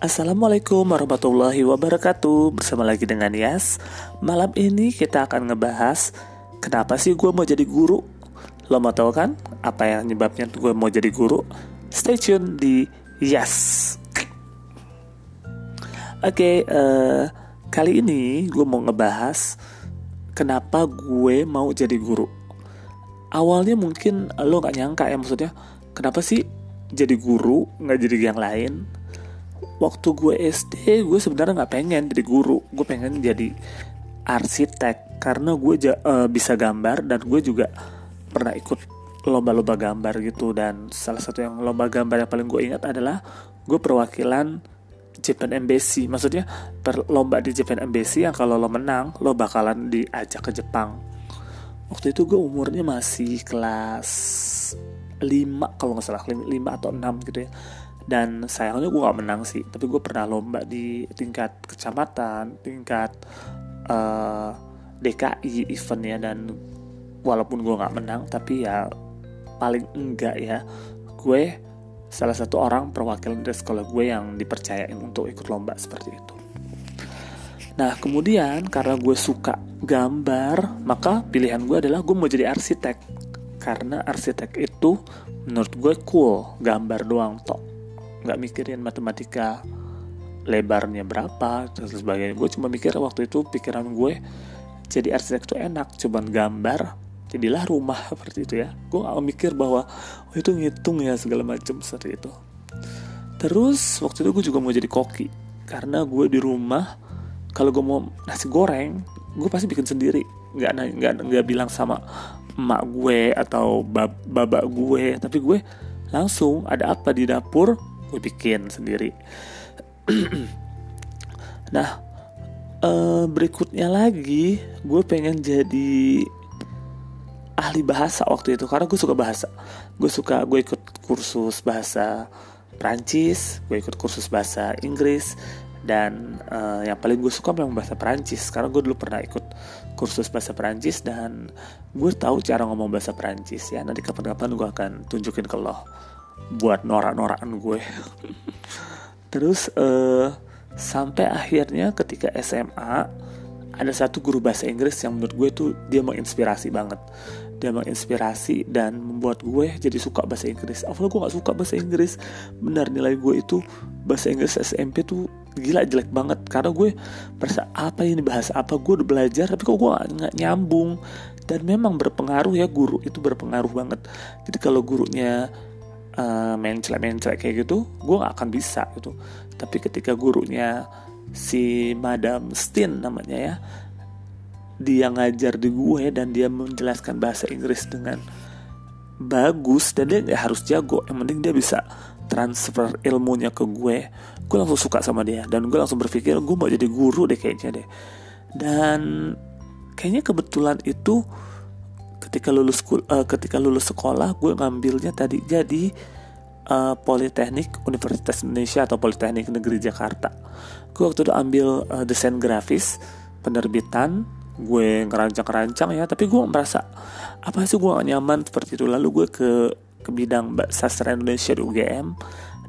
Assalamualaikum warahmatullahi wabarakatuh. Bersama lagi dengan Yas. Malam ini kita akan ngebahas Kenapa sih gue mau jadi guru? Lo mau tahu kan Apa yang nyebabnya gue mau jadi guru? Stay tune di Yas. Oke okay, uh, eh, Kali ini gue mau ngebahas Kenapa gue mau jadi guru. Awalnya mungkin lo gak nyangka ya Maksudnya Kenapa sih jadi guru nggak jadi yang lain waktu gue SD gue sebenarnya nggak pengen jadi guru. Gue pengen jadi arsitek karena gue uh, bisa gambar dan gue juga pernah ikut lomba-lomba gambar gitu. Dan salah satu yang lomba gambar yang paling gue ingat adalah gue perwakilan Japan Embassy. Maksudnya per lomba di Japan Embassy yang kalau lo menang lo bakalan diajak ke Jepang. Waktu itu gue umurnya masih kelas 5 kalau nggak salah 5 atau 6 gitu ya dan sayangnya gue gak menang sih. Tapi gue pernah lomba di tingkat kecamatan tingkat uh, eh, DKI eventnya dan walaupun gue gak menang tapi ya paling enggak ya gue salah satu orang perwakilan dari sekolah gue yang dipercayain untuk ikut lomba seperti itu. Nah kemudian karena gue suka gambar maka pilihan gue adalah gue mau jadi arsitek. Karena arsitek itu menurut gue cool gambar doang tok nggak mikirin matematika lebarnya berapa dan sebagainya. Gue cuma mikir waktu itu pikiran gue jadi arsitek itu enak cuman gambar jadilah rumah seperti itu ya. Gue gak mikir bahwa oh, itu ngitung ya segala macam seperti itu. Terus waktu itu gue juga mau jadi koki karena gue di rumah kalau gue mau nasi goreng gue pasti bikin sendiri. Nggak nggak nggak bilang sama emak gue atau bab babak gue tapi gue langsung ada apa di dapur gue bikin sendiri. Nah uh, berikutnya lagi gue pengen jadi ahli bahasa waktu itu karena gue suka bahasa. Gue suka gue ikut kursus bahasa Prancis gue ikut kursus bahasa Inggris dan uh, yang paling gue suka memang bahasa Perancis karena gue dulu pernah ikut kursus bahasa Perancis dan gue tahu cara ngomong bahasa Perancis ya. Nanti kapan-kapan gue akan tunjukin ke lo buat norak-norakan gue. Terus uh, sampai akhirnya ketika SMA ada satu guru bahasa Inggris yang menurut gue tuh dia menginspirasi banget. Dia menginspirasi dan membuat gue jadi suka bahasa Inggris. Awalnya gue gak suka bahasa Inggris. Benar nilai gue itu bahasa Inggris SMP tuh gila jelek banget. Karena gue merasa apa ini bahasa apa? Gue udah belajar tapi kok gue gak nyambung. Dan memang berpengaruh ya guru itu berpengaruh banget. Jadi kalau gurunya uh, mencela-mencela kayak gitu gue gak akan bisa gitu. Tapi ketika gurunya si Madam Stin namanya ya dia ngajar di gue dan dia menjelaskan bahasa Inggris dengan bagus dan dia nggak harus jago yang penting dia bisa transfer ilmunya ke gue. Gue langsung suka sama dia dan gue langsung berpikir gue mau jadi guru deh kayaknya deh. Dan kayaknya kebetulan itu ketika lulus uh, ketika lulus sekolah gue ngambilnya tadi jadi uh, Politeknik Universitas Indonesia atau Politeknik Negeri Jakarta. Gue waktu itu ambil uh, desain grafis penerbitan gue ngerancang-rancang ya tapi gue merasa apa sih gue gak nyaman seperti itu? Lalu gue ke ke bidang sastra Indonesia di UGM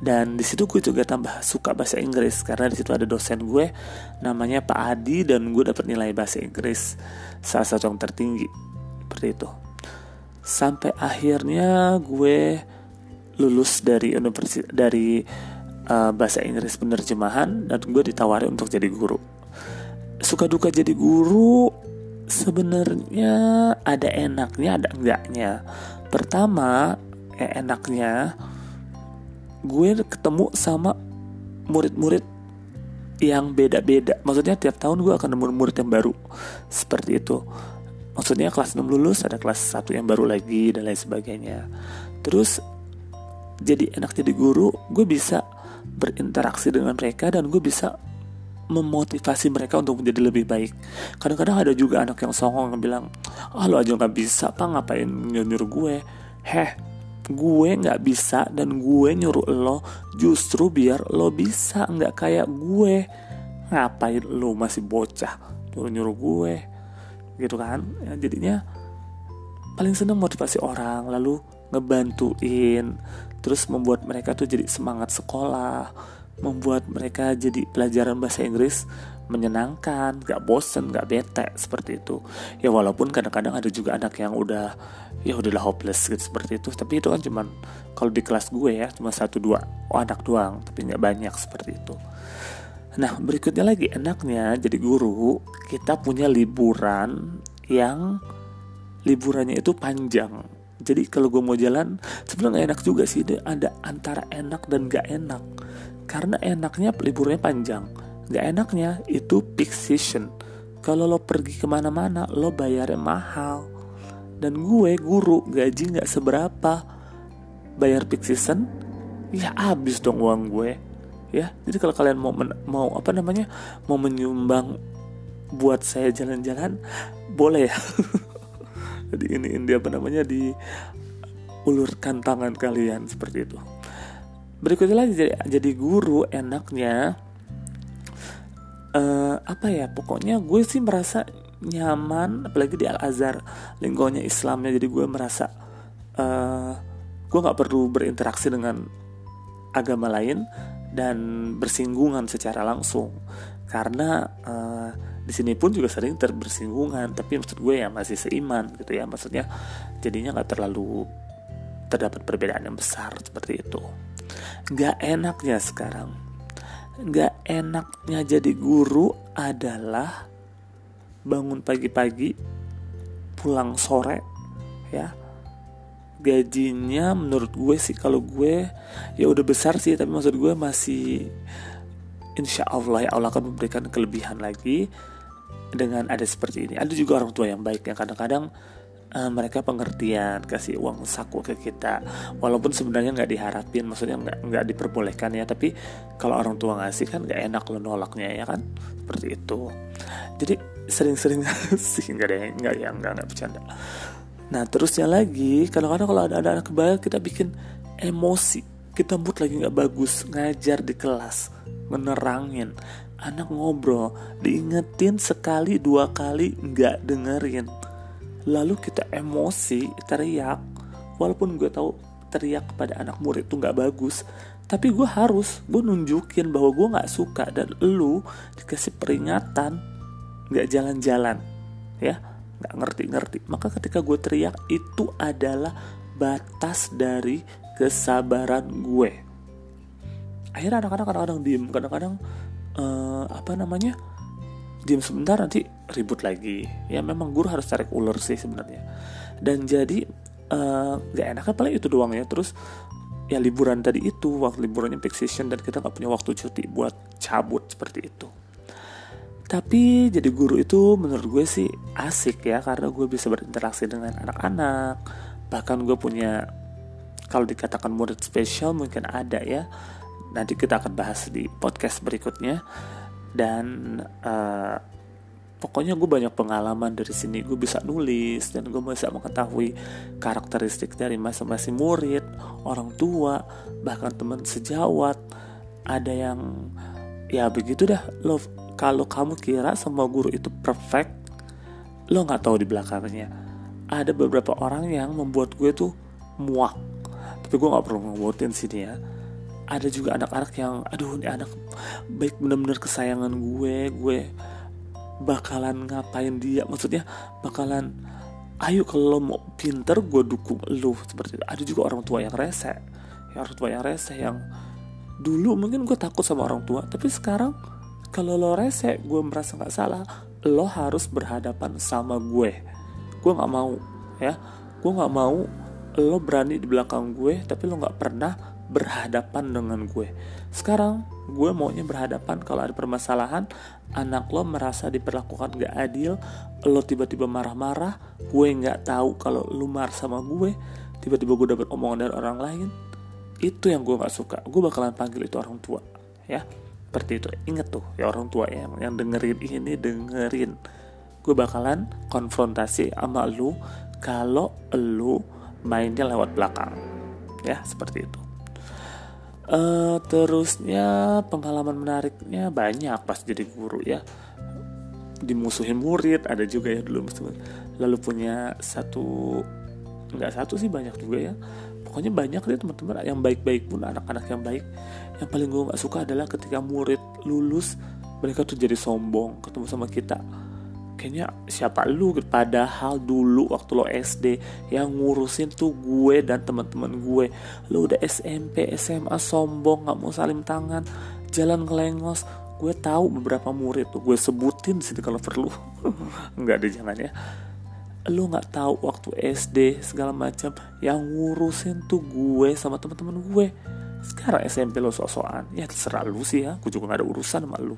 dan di situ gue juga tambah suka bahasa Inggris karena di situ ada dosen gue namanya Pak Adi dan gue dapat nilai bahasa Inggris salah satu yang tertinggi seperti itu. Sampai akhirnya gue lulus dari universitas dari uh, bahasa Inggris penerjemahan dan gue ditawari untuk jadi guru. Suka duka jadi guru sebenarnya ada enaknya ada enggaknya. Pertama eh, enaknya gue ketemu sama murid-murid yang beda-beda. Maksudnya tiap tahun gue akan nemu murid yang baru. Seperti itu maksudnya kelas 6 lulus ada kelas 1 yang baru lagi dan lain sebagainya terus jadi enak jadi guru gue bisa berinteraksi dengan mereka dan gue bisa memotivasi mereka untuk menjadi lebih baik. Kadang-kadang ada juga anak yang songong yang bilang, ah lo aja nggak bisa pak ngapain nyuruh gue. Heh, gue nggak bisa dan gue nyuruh lo justru biar lo bisa nggak kayak gue. Ngapain lo masih bocah nyuruh nyuruh gue, gitu kan? Ya, jadinya paling seneng motivasi orang lalu ngebantuin terus membuat mereka tuh jadi semangat sekolah membuat mereka jadi pelajaran bahasa Inggris menyenangkan, gak bosen, gak bete seperti itu. Ya walaupun kadang-kadang ada juga anak yang udah ya udahlah hopeless gitu seperti itu. Tapi itu kan cuman kalau di kelas gue ya cuma satu dua oh, anak doang, tapi nggak banyak seperti itu. Nah berikutnya lagi enaknya jadi guru kita punya liburan yang liburannya itu panjang. Jadi kalau gue mau jalan sebenarnya enak juga sih ada antara enak dan gak enak. Karena enaknya liburnya panjang Gak enaknya itu peak season. Kalau lo pergi ke mana-mana, lo bayarnya mahal. Dan gue guru gaji gak seberapa. Bayar peak season, ya abis dong uang gue. Ya, jadi kalau kalian mau mau apa namanya mau menyumbang buat saya jalan-jalan, boleh ya. jadi ini ini apa namanya di ulurkan tangan kalian seperti itu. Berikutnya lagi jadi, jadi guru enaknya uh, apa ya pokoknya gue sih merasa nyaman apalagi di Al Azhar lingkungannya Islamnya jadi gue merasa uh, gue nggak perlu berinteraksi dengan agama lain dan bersinggungan secara langsung. Karena uh, di sini pun juga sering terbersinggungan tapi maksud gue ya masih seiman gitu ya. Maksudnya jadinya nggak terlalu terdapat perbedaan yang besar seperti itu. Nggak enaknya sekarang. Gak enaknya jadi guru adalah bangun pagi-pagi, pulang sore, ya. Gajinya menurut gue sih kalau gue ya udah besar sih, tapi maksud gue masih insya Allah ya Allah akan memberikan kelebihan lagi dengan ada seperti ini. Ada juga orang tua yang baik yang kadang-kadang uh, mereka pengertian kasih uang saku ke kita. Walaupun sebenarnya nggak diharapin maksudnya nggak nggak diperbolehkan ya tapi kalau orang tua ngasih kan nggak enak lo nolaknya ya kan? Seperti itu. Jadi sering-sering sih nggak ada nggak yang nggak nggak bercanda nah terusnya lagi kadang-kadang kalau ada, ada anak kebaya kita bikin emosi. Kita mood lagi nggak bagus ngajar di kelas menerangin. Anak ngobrol diingetin sekali dua kali nggak dengerin. Lalu kita emosi teriak. Walaupun gue tahu teriak kepada anak murid itu nggak bagus tapi gue harus gue nunjukin bahwa gue nggak suka. Dan lu dikasih peringatan nggak jalan-jalan ya nggak ngerti-ngerti maka ketika gue teriak itu adalah batas dari kesabaran gue. Akhirnya anak-anak kadang-kadang diem. Kadang-kadang uh, apa namanya diam sebentar nanti ribut lagi. Ya memang guru harus tarik ulur sih sebenarnya. Dan jadi uh, gak enak paling itu doang ya. Terus ya liburan tadi itu waktu liburannya peak season dan kita nggak punya waktu cuti buat cabut seperti itu tapi jadi guru itu menurut gue sih asik ya karena gue bisa berinteraksi dengan anak-anak. Bahkan gue punya kalau dikatakan murid spesial mungkin ada ya. Nanti kita akan bahas di podcast berikutnya. Dan uh, pokoknya gue banyak pengalaman dari sini. Gue bisa nulis dan gue bisa mengetahui karakteristik dari masing-masing murid orang tua bahkan teman sejawat. Ada yang ya begitu dah lo kalau kamu kira semua guru itu perfect lo nggak tahu di belakangnya. Ada beberapa orang yang membuat gue tuh muak. Tapi gue nggak perlu ngebuatin sini ya ada juga anak-anak yang aduh ini anak baik bener-bener kesayangan gue gue bakalan ngapain dia? Maksudnya bakalan ayo kalau mau pinter gue dukung lo seperti itu. Ada juga orang tua yang rese ya orang tua yang rese yang dulu mungkin gue takut sama orang tua tapi sekarang kalau lo rese gue merasa nggak salah lo harus berhadapan sama gue gue nggak mau ya gue nggak mau lo berani di belakang gue tapi lo nggak pernah berhadapan dengan gue. Sekarang gue maunya berhadapan kalau ada permasalahan, anak lo merasa diperlakukan gak adil, lo tiba-tiba marah-marah, gue nggak tahu kalau lo marah sama gue, tiba-tiba gue dapet omongan dari orang lain, itu yang gue nggak suka. Gue bakalan panggil itu orang tua, ya. Seperti itu. Ingat tuh, ya orang tua yang yang dengerin ini dengerin. Gue bakalan konfrontasi sama lo kalau lo mainnya lewat belakang. Ya, seperti itu. Uh, terusnya pengalaman menariknya banyak pas jadi guru ya dimusuhin murid ada juga ya dulu lalu punya satu nggak satu sih banyak juga ya pokoknya banyak deh teman-teman yang baik-baik pun anak-anak yang baik. Yang paling gue nggak suka adalah ketika murid lulus mereka tuh jadi sombong ketemu sama kita. Kayaknya siapa lu? Padahal dulu waktu lo SD yang ngurusin tuh gue dan teman-teman gue. Lo udah SMP SMA sombong nggak mau salim tangan jalan ngelengos. Gue tahu beberapa murid tuh gue sebutin sih kalau perlu. Nggak ada jangan ya lo nggak tahu waktu SD segala macam yang ngurusin tuh gue sama teman-teman gue. Sekarang SMP lo sok-sokan ya terserah lu sih ya. Gue juga gak ada urusan sama lu.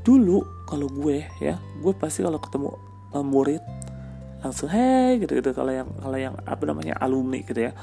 Dulu kalau gue ya gue pasti kalau ketemu murid langsung hey gitu gitu kalau yang kalau yang apa namanya alumni gitu ya.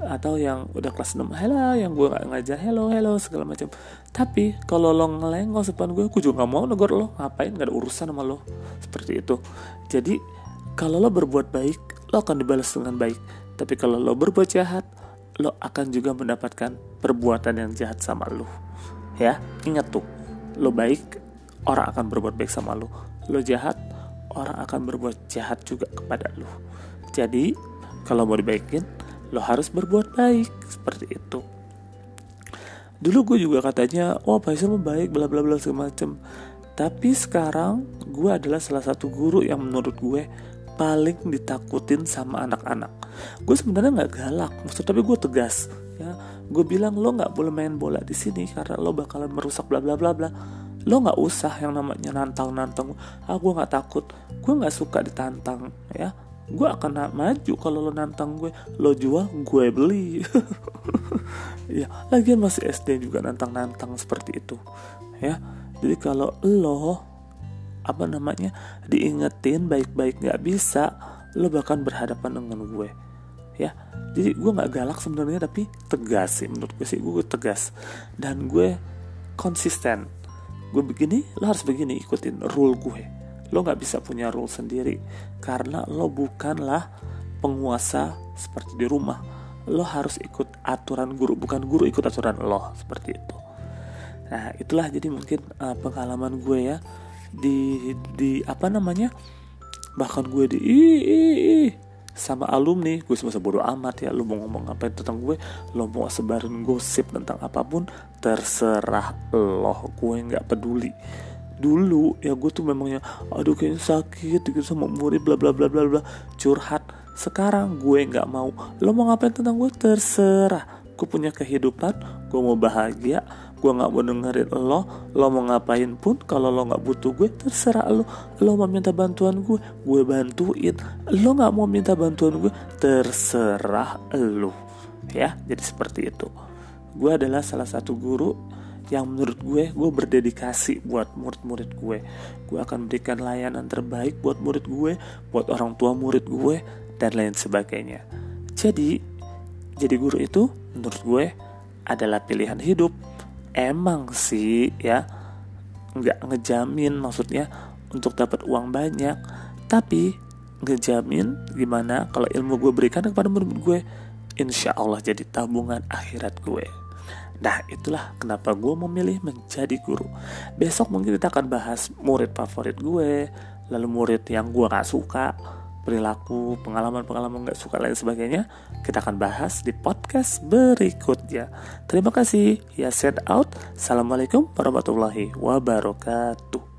Atau yang udah kelas 6 hello yang gue nggak ngajar hello hello segala macam. Tapi kalau lo ngelengos depan gue gue juga nggak mau negor lo. Ngapain? Gak ada urusan sama lo. Seperti itu. Jadi kalau lo berbuat baik lo akan dibalas dengan baik. Tapi kalau lo berbuat jahat lo akan juga mendapatkan perbuatan yang jahat sama lo. Ya ingat tuh lo baik orang akan berbuat baik sama lo. Lo jahat orang akan berbuat jahat juga kepada lo. Jadi kalau mau dibaikin lo harus berbuat baik seperti itu. Dulu gue juga katanya oh Faisal baik bla bla bla segala macem. Tapi sekarang gue adalah salah satu guru yang menurut gue paling ditakutin sama anak-anak. Gue sebenarnya nggak galak maksud tapi gue tegas ya. Gue bilang lo nggak boleh main bola di sini karena lo bakalan merusak bla bla bla bla. Lo nggak usah yang namanya nantang nantang ah gue nggak takut. Gue nggak suka ditantang ya. Gue akan maju kalau lo nantang gue. Lo jual gue beli. Ya lagian masih SD juga nantang nantang seperti itu ya. Jadi kalau lo apa namanya diingetin baik-baik nggak bisa lo bahkan berhadapan dengan gue ya. Jadi gue nggak galak sebenarnya tapi tegas sih menurut gue sih. Gue tegas dan gue konsisten. Gue begini lo harus begini ikutin rule gue. Lo nggak bisa punya rule sendiri karena lo bukanlah penguasa seperti di rumah. Lo harus ikut aturan guru bukan guru ikut aturan lo seperti itu. Nah itulah jadi mungkin uh, pengalaman gue ya di di apa namanya bahkan gue di ih, ih, ih, sama alumni gue semasa bodo amat ya lu mau ngomong apa tentang gue lo mau sebarin gosip tentang apa pun terserah lo gue nggak peduli. Dulu ya gue tuh memangnya aduh kayaknya sakit gitu sama murid bla bla bla bla bla. Curhat. Sekarang gue nggak mau. Lo mau ngapain tentang gue? Terserah. Gue punya kehidupan gue mau bahagia gue nggak mau dengerin lo lo mau ngapain pun kalau lo nggak butuh gue terserah lo. Lo mau minta bantuan gue gue bantuin. Lo nggak mau minta bantuan gue terserah lo. Ya jadi seperti itu. Gue adalah salah satu guru yang menurut gue gue berdedikasi buat murid-murid gue. Gue akan berikan layanan terbaik buat murid gue buat orang tua murid gue dan lain sebagainya. Jadi jadi guru itu menurut gue adalah pilihan hidup emang sih ya. Nggak ngejamin maksudnya untuk dapat uang banyak. Tapi ngejamin gimana kalau ilmu gue berikan kepada murid gue? Insya Allah jadi tabungan akhirat gue. Nah itulah kenapa gue memilih menjadi guru. Besok mungkin kita akan bahas murid favorit gue Lalu murid yang gue gak suka perilaku, pengalaman-pengalaman nggak suka lain sebagainya, kita akan bahas di podcast berikutnya. Terima kasih. Ya, set out. Assalamualaikum warahmatullahi wabarakatuh.